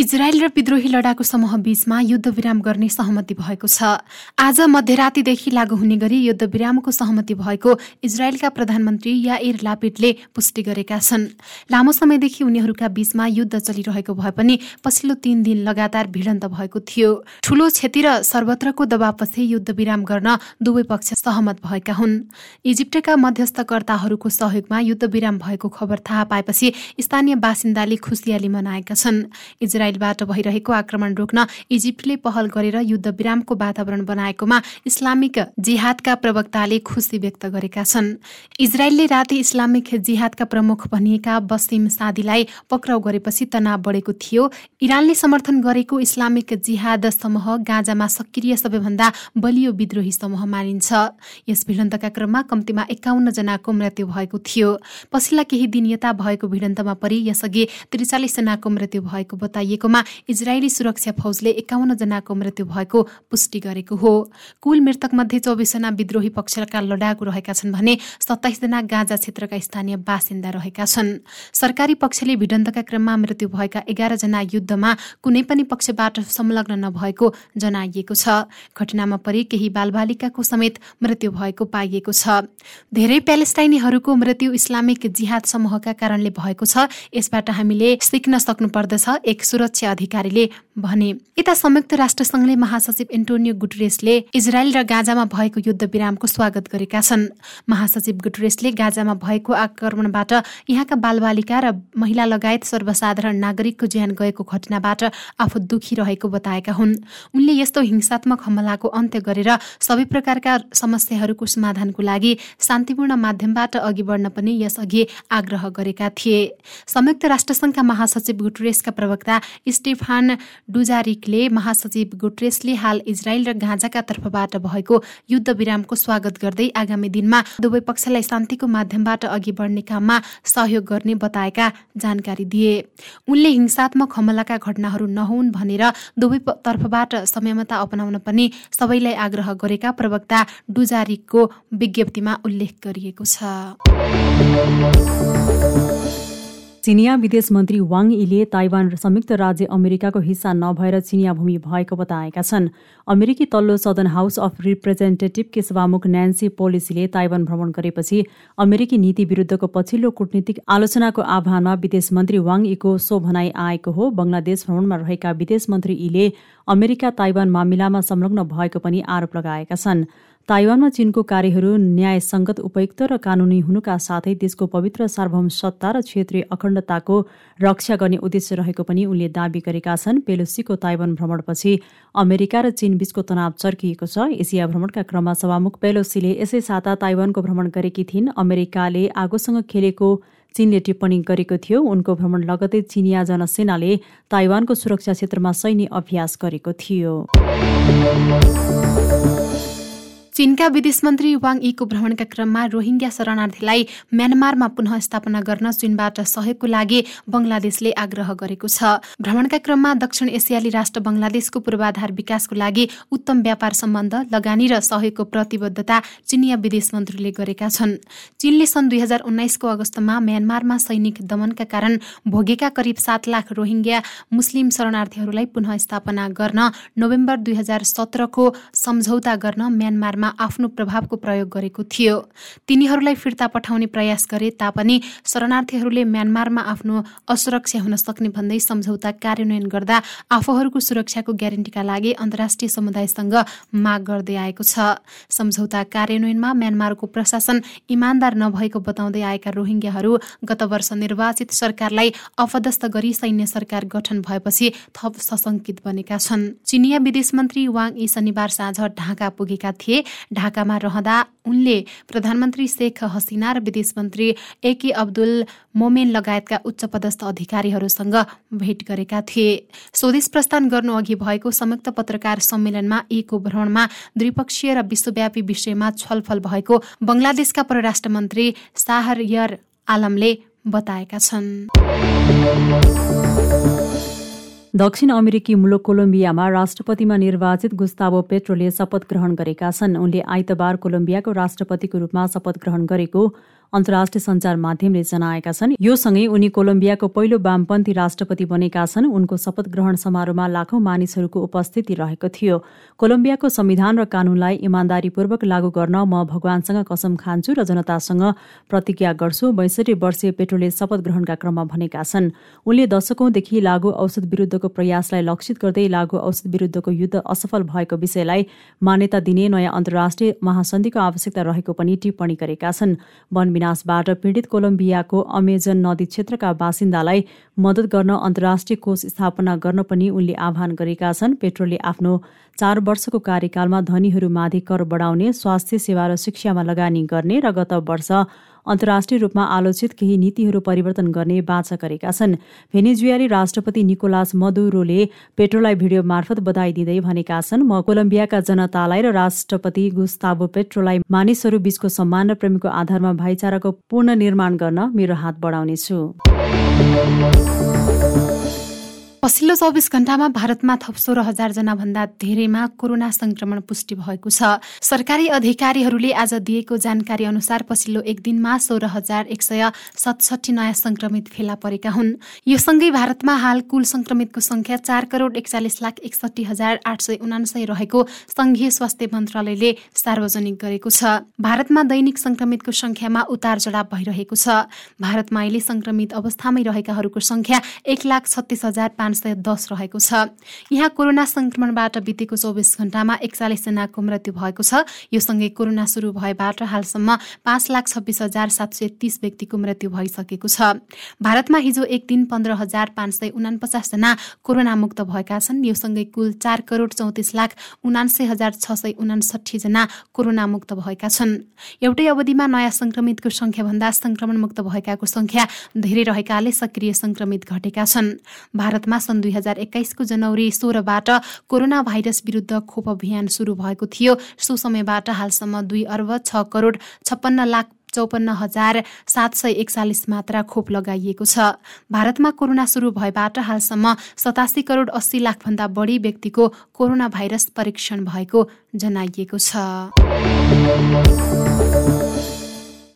Israel र विद्रोही लडाकु समूह बीचमा युद्ध विराम गर्ने सहमति भएको छ। आज मध्यरातीदेखि लागू हुने गरी युद्ध विरामको सहमति भएको इजरायलका प्रधानमन्त्री याइर लापिडले पुष्टि गरेका छन्। लामो समयदेखि उनीहरूका बीचमा युद्ध चलिरहेको भए पनि पछिल्लो तीन दिन लगातार भिडन्त भएको थियो। ठूलो क्षति र सर्वत्रको दबावपछि युद्ध विराम गर्न दुवै पक्ष सहमत भएका हुन्। इजिप्टका मध्यस्थकर्ताहरूको सहयोगमा युद्ध विराम भएको खबर थाहा पाएपछि स्थानीय बासिन्दाले खुसियाली मनाएका छन्। इजरायलबाट भइरहेको आक्रमण रोक्न इजिप्टले पहल गरेर युद्ध विरामको वातावरण बनाएकोमा इस्लामिक जिहादका प्रवक्ताले खुसी व्यक्त गरेका छन्। इजरायलले राति इस्लामिक जिहादका प्रमुख भनिएका बसिम सादीलाई पक्राउ गरेपछि तनाव बढेको थियो। इरानले समर्थन गरेको इस्लामिक जिहाद समूह गाजामा सक्रिय सबैभन्दा बलियो विद्रोही समूह मानिन्छ। यस भिडन्तका क्रममा कम्तीमा एकाउन्न जनाको मृत्यु भएको थियो। पछिल्ला केही दिन यता भएको भिडन्तमा परि यसअघि त्रिचालिस जनाको मृत्यु भएको बताइएको गरिएकोमा इजरायली सुरक्षा फौजले एकाउन्न जनाको मृत्यु भएको पुष्टि गरेको हो। कुल मृतक मध्ये चौबिसजना विद्रोही पक्षका लडाकु रहेका छन् भने सत्ताइसजना गाजा क्षेत्रका स्थानीय बासिन्दा रहेका छन्। सरकारी पक्षले भिडन्तका क्रममा मृत्यु भएका एघारजना युद्धमा कुनै पनि पक्षबाट संलग्न नभएको जनाइएको छ। घटनामा परि केही बालबालिकाको समेत मृत्यु भएको पाइएको छ। धेरै प्यालेस्टाइनीहरूको मृत्यु इस्लामिक जिहाद समूहका कारणले भएको छ। यसबाट हामीले सिक्न सक्नुपर्दछ एक सुरक्षा अधिकारीले भने यता संयुक्त राष्ट्रसङ्घले महासचिव एन्टोनियो गुटरेसले इजरायल र गाजामा भएको युद्ध विरामको स्वागत गरेका छन्। महासचिव गुटरेसले गाजामा भएको आक्रमणबाट यहाँका बालबालिका र महिला लगायत सर्वसाधारण नागरिकको ज्यान गएको घटनाबाट आफू दुखी रहेको बताएका हुन्। उनले यस्तो हिंसात्मक हमलाको अन्त्य गरेर सबै प्रकारका समस्याहरूको समाधानको लागि शान्तिपूर्ण माध्यमबाट अघि बढ्न पनि यसअघि आग्रह गरेका थिए। संयुक्त राष्ट्रसङ्घका महासचिव गुटरेसका प्रवक्ता स्टेफान डुजारिकले महासचिव गुट्रेसले हाल इजरायल र गाँजाका तर्फबाट भएको युद्ध विरामको स्वागत गर्दै आगामी दिनमा दुवै पक्षलाई शान्तिको माध्यमबाट अघि बढ्ने काममा सहयोग गर्ने बताएका जानकारी दिए। उनले हिंसात्मक हमलाका घटनाहरू नहुन् भनेर दुवै तर्फबाट संयमता अपनाउन पनि सबैलाई आग्रह गरेका प्रवक्ता डुजारिकको विज्ञप्तिमा उल्लेख गरिएको छ। चिनिया विदेश मन्त्री वाङ इले ताइवान र संयुक्त राज्य अमेरिकाको हिस्सा नभएर चिनिया भूमि भएको बताएका छन्। अमेरिकी तल्लो सदन हाउस अफ रिप्रेजेन्टेटिभकी सभामुख न्यान्सी पोलिसीले ताइवान भ्रमण गरेपछि अमेरिकी नीति विरुद्धको पछिल्लो कूटनीतिक आलोचनाको आह्वानमा विदेश मन्त्री वाङ इको सो भनाई आएको हो। बङ्गलादेश भ्रमणमा रहेका विदेश मन्त्री इले अमेरिका ताइवान मामिलामा संलग्न भएको पनि आरोप लगाएका छन्। ताइवानमा चीनको कार्यहरू न्यायसङ्गत उपयुक्त र कानुनी हुनुका साथै देशको पवित्र सार्वभौम सत्ता र क्षेत्रीय अखण्डताको रक्षा गर्ने उद्देश्य रहेको पनि उनले दावी गरेका छन्। पेलोसीको ताइवान भ्रमणपछि अमेरिका र चीन बीचको तनाव चर्किएको छ। एसिया भ्रमणका क्रममा सभामुख पेलोसीले यसै साता ताइवानको भ्रमण गरेकी थिइन्। अमेरिकाले आगोसँग खेलेको चीनले टिप्पणी गरेको थियो। उनको भ्रमण लगतै चिनिया जनसेनाले ताइवानको सुरक्षा क्षेत्रमा सैन्य अभ्यास गरेको थियो। चीनका विदेश मन्त्री वाङ यीको भ्रमणका क्रममा रोहिङ्ग्या शरणार्थीलाई म्यानमारमा पुनः स्थापना गर्न चीनबाट सहयोगको लागि बङ्गलादेशले आग्रह गरेको छ। भ्रमणका क्रममा दक्षिण एसियाली राष्ट्र बङ्गलादेशको पूर्वाधार विकासको लागि उत्तम व्यापार सम्बन्ध लगानी र सहयोगको प्रतिबद्धता चिनिया विदेश मन्त्रीले गरेका छन्। चीनले सन् दुई हजार उन्नाइसको अगस्तमा म्यानमारमा सैनिक दमनका कारण भोगेका करिब सात लाख रोहिङ्ग्या मुस्लिम शरणार्थीहरूलाई पुनः स्थापना गर्न नोभेम्बर दुई हजार सत्रको सम्झौता गर्न म्यानमारमा आफ्नो प्रभावको प्रयोग गरेको थियो। तिनीहरूलाई फिर्ता पठाउने प्रयास गरे तापनि शरणार्थीहरूले म्यानमारमा आफ्नो असुरक्षा हुन सक्ने भन्दै सम्झौता कार्यान्वयन गर्दा आफूहरूको सुरक्षाको ग्यारेन्टीका लागि अन्तर्राष्ट्रिय समुदायसँग माग गर्दै आएको छ। सम्झौता कार्यान्वयनमा म्यानमारको प्रशासन इमान्दार नभएको बताउँदै आएका रोहिङ्ग्याहरू गत वर्ष निर्वाचित सरकारलाई अपदस्थ गरी सैन्य सरकार गठन भएपछि थप सशङ्कित बनेका छन्। चिनिया विदेश मन्त्री वाङ यी शनिबार साँझ ढाका पुगेका थिए। ढाकामा रहँदा उनले प्रधानमन्त्री शेख हसिना र विदेश मन्त्री एके अब्दुल मोमेन लगायतका उच्च पदस्थ अधिकारीहरूसँग भेट गरेका थिए। स्वदेश प्रस्थान गर्नु अघि भएको संयुक्त पत्रकार सम्मेलनमा एको भ्रमणमा द्विपक्षीय र विश्वव्यापी विषयमा छलफल भएको बङ्गलादेशका परराष्ट्र मन्त्री शाहरयर आलमले बताएका छन्। दक्षिण अमेरिकी मुलुक कोलम्बियामा राष्ट्रपतिमा निर्वाचित गुस्ताबो पेट्रोले शपथ ग्रहण गरेका छन्। उनले आइतबार कोलम्बियाको राष्ट्रपतिको रूपमा शपथ ग्रहण गरेको अन्तर्राष्ट्रिय सञ्चार माध्यमले जनाएका छन्। यो सँगै उनी कोलम्बियाको पहिलो वामपन्थी राष्ट्रपति बनेका छन्। उनको शपथ ग्रहण समारोहमा लाखौं मानिसहरूको उपस्थिति रहेको थियो। कोलम्बियाको संविधान र कानूनलाई इमान्दारीपूर्वक लागू गर्न म भगवानसँग कसम खान्छु र जनतासँग प्रतिज्ञा गर्छु। बैसठी वर्षीय पेट्रोले शपथ ग्रहणका क्रममा भनेका छन्। उनले दशकौंदेखि लागू औषध विरुद्धको प्रयासलाई लक्षित गर्दै लागू औषध विरुद्धको युद्ध असफल भएको विषयलाई मान्यता दिने नयाँ अन्तर्राष्ट्रिय महासन्धिको आवश्यकता रहेको पनि टिप्पणी गरेका छन्। विनाशबाट पीडित कोलम्बियाको अमेजन नदी क्षेत्रका बासिन्दालाई मद्दत गर्न अन्तर्राष्ट्रिय कोष स्थापना गर्न पनि उनले आह्वान गरेका छन्। पेट्रोलले आफ्नो चार वर्षको कार्यकालमा धनीहरूमाथि कर बढाउने स्वास्थ्य सेवा र शिक्षामा लगानी गर्ने र गत वर्ष अन्तर्राष्ट्रिय रूपमा आलोचित केही नीतिहरू परिवर्तन गर्ने बाचा गरेका छन्। भेनेजुयाली राष्ट्रपति निकोलास मदुरोले पेट्रोलाई भिडियो मार्फत बधाई दिँदै भनेका छन् म कोलम्बियाका जनतालाई र राष्ट्रपति गुस्ताबो पेट्रोलाई मानिसहरू बीचको सम्मान र प्रेमको आधारमा भाइचाराको पुनर्निर्माण गर्न मेरो हात बढाउनेछु। पछिल्लो चौबिस घण्टामा भारतमा थप सोह्र हजार जना भन्दा धेरैमा कोरोना संक्रमण पुष्टि भएको छ। सरकारी अधिकारीहरूले आज दिएको जानकारी अनुसार पछिल्लो एक दिनमा सोह्र हजार एक सय सतसठी नयाँ संक्रमित फेला परेका हुन्। यो सँगै भारतमा हाल कुल संक्रमितको संख्या चार करोड एकचालिस लाख एकसठी हजार आठ सय उनासय रहेको संघीय स्वास्थ्य मन्त्रालयले सार्वजनिक गरेको छ। भारतमा दैनिक संक्रमितको संख्यामा उतार चढाव भइरहेको छ। भारतमा अहिले संक्रमित अवस्थामै रहेकाहरूको संख्या एक लाख छत्तिस हजार पाँच सय दस रहेको छ। यहाँ कोरोना संक्रमणबाट बितेको चौबिस घण्टामा एकचालिसजनाको मृत्यु भएको छ। यो सँगै कोरोना सुरु भएबाट हालसम्म पाँच लाख छब्बिस हजार सात सय तीस व्यक्तिको मृत्यु भइसकेको छ। भारतमा हिजो एक दिन पन्ध्र हजार पाँच सय उनापचासजना कोरोना मुक्त भएका छन्। यो सँगै कुल चार करोड चौतिस लाख उनान्सय हजार छ सय उनासठीजना कोरोना मुक्त भएका छन्। एउटै अवधिमा नयाँ संक्रमितको संख्याभन्दा संक्रमण मुक्त भएकाको संख्या धेरै रहेकाले सक्रिय संक्रमित घटेका छन्। भारतमा सन् दुई हजार एक्काइसको जनवरी सोह्रबाट कोरोना भाइरस विरुद्ध खोप अभियान सुरु भएको थियो। सो समयबाट हालसम्म दुई अर्ब छ करोड छप्पन्न लाख चौपन्न हजार सात सय एकचालिस मात्रा खोप लगाइएको छ। भारतमा कोरोना सुरु भएबाट हालसम्म सतासी करोड अस्सी लाखभन्दा बढी व्यक्तिको कोरोना भाइरस परीक्षण भएको जनाइएको छ।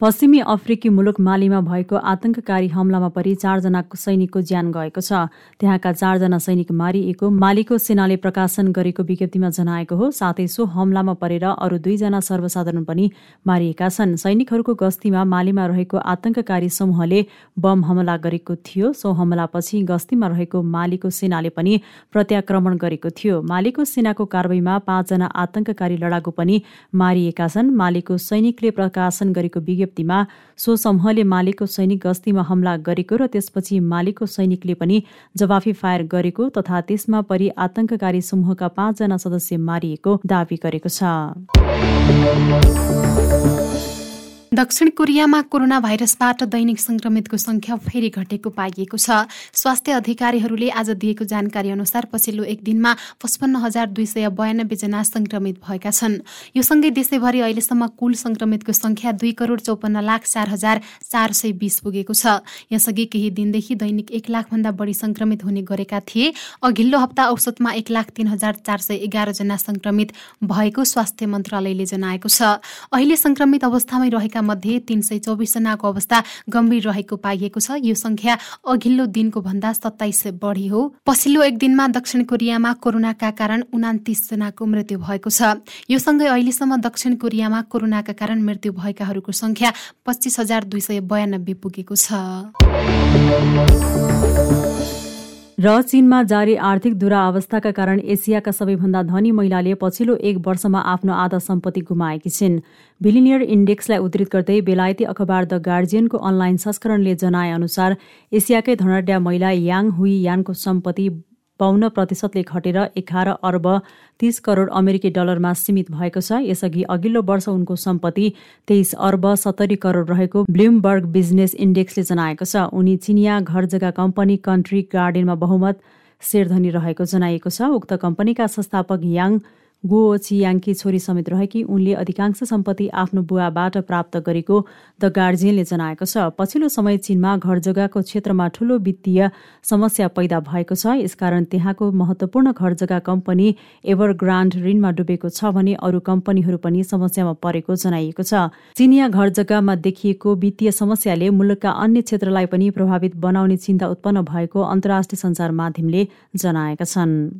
पश्चिमी अफ्रिकी मुलुक मालीमा भएको आतंककारी हमलामा परि चारजनाको सैनिकको ज्यान गएको छ। त्यहाँका चारजना सैनिक मारिएको मालीको सेनाले प्रकाशन गरेको विज्ञप्तिमा जनाएको हो साथै सो हमलामा परेर अरू दुईजना सर्वसाधारण पनि मारिएका छन्। सैनिकहरूको गस्तीमा मालीमा रहेको आतंककारी समूहले बम हमला गरेको थियो। सो हमलापछि गस्तीमा रहेको मालीको सेनाले पनि प्रत्याक्रमण गरेको थियो। मालीको सेनाको कारवाहीमा पाँचजना आतंककारी लडाकु पनि मारिएका छन्। मालीको सैनिकले प्रकाशन गरेको विज्ञप्तिमा सो समूहले मालिकको सैनिक गस्तीमा हमला गरेको र त्यसपछि मालिकको सैनिकले पनि जवाफी फायर गरेको तथा त्यसमा परि आतंककारी समूहका पाँचजना सदस्य मारिएको दावी गरेको छ। दक्षिण कोरियामा कोरोना भाइरसबाट दैनिक संक्रमितको संख्या फेरि घटेको पाइएको छ। स्वास्थ्य अधिकारीहरूले आज दिएको जानकारी अनुसार पछिल्लो एक दिनमा पचपन्न हजार दुई सय बयानब्बे जना संक्रमित भएका छन्। यो सँगै देशैभरि अहिलेसम्म कुल संक्रमितको संख्या दुई करोड चौपन्न लाख चार हजार चार सय बिस पुगेको छ। यसअघि केही दिनदेखि दैनिक एक लाखभन्दा बढी संक्रमित हुने गरेका थिए। अघिल्लो हप्ता औसतमा एक लाख तीन हजार चार सय एघार जना संक्रमित भएको स्वास्थ्य मन्त्रालयले जनाएको छ। अहिले संक्रमित अवस्थामै रहेका मध्ये तीन सय चौबिसजनाको अवस्था गम्भीर रहेको पाइएको छ। यो संख्या अघिल्लो दिनको भन्दा सत्ताइस बढी हो। पछिल्लो एक दिनमा दक्षिण कोरियामा कोरोनाका कारण उनातिस जनाको मृत्यु भएको छ। यो सँगै अहिलेसम्म दक्षिण कोरियामा कोरोनाका कारण मृत्यु भएकाहरूको संख्या पच्चिस हजार दुई सय बयानब्बे पुगेको छ। र चीनमा जारी आर्थिक दुरावस्थाका कारण एसियाका सबैभन्दा धनी महिलाले पछिल्लो एक वर्षमा आफ्नो आधा सम्पत्ति गुमाएकी छिन्। बिलिनियर इन्डेक्सलाई उद्धित गर्दै बेलायती अखबार द गार्जियनको अनलाइन संस्करणले जनाए अनुसार एसियाकै धनड्या महिला याङ हुई यानको सम्पत्ति बाहन्न प्रतिशतले घटेर एघार अर्ब तीस करोड अमेरिकी डलरमा सीमित भएको छ। यसअघि अघिल्लो वर्ष उनको सम्पत्ति तेइस अर्ब सत्तरी करोड रहेको ब्लुमबर्ग बिजनेस इन्डेक्सले जनाएको छ। उनी चिनिया घर जग्गा कम्पनी कन्ट्री गार्डनमा बहुमत शेरधनी रहेको जनाइएको छ। उक्त कम्पनीका संस्थापक याङ गो चियाङकी छोरी समेत रहेकी। उनले अधिकांश सम्पत्ति आफ्नो बुवाबाट प्राप्त गरेको द गार्जियनले जनाएको छ। पछिल्लो समय चीनमा घर जग्गाको क्षेत्रमा ठूलो वित्तीय समस्या पैदा भएको छ। यसकारण त्यहाँको महत्वपूर्ण घर जग्गा कम्पनी एभर ग्रान्ड ऋणमा डुबेको छ भने अरू कम्पनीहरू पनि समस्यामा परेको जनाइएको छ। चिनिया घर जग्गामा देखिएको वित्तीय समस्याले मुलुकका अन्य क्षेत्रलाई पनि प्रभावित बनाउने चिन्ता उत्पन्न भएको अन्तर्राष्ट्रिय सञ्चार माध्यमले जनाएका छन्।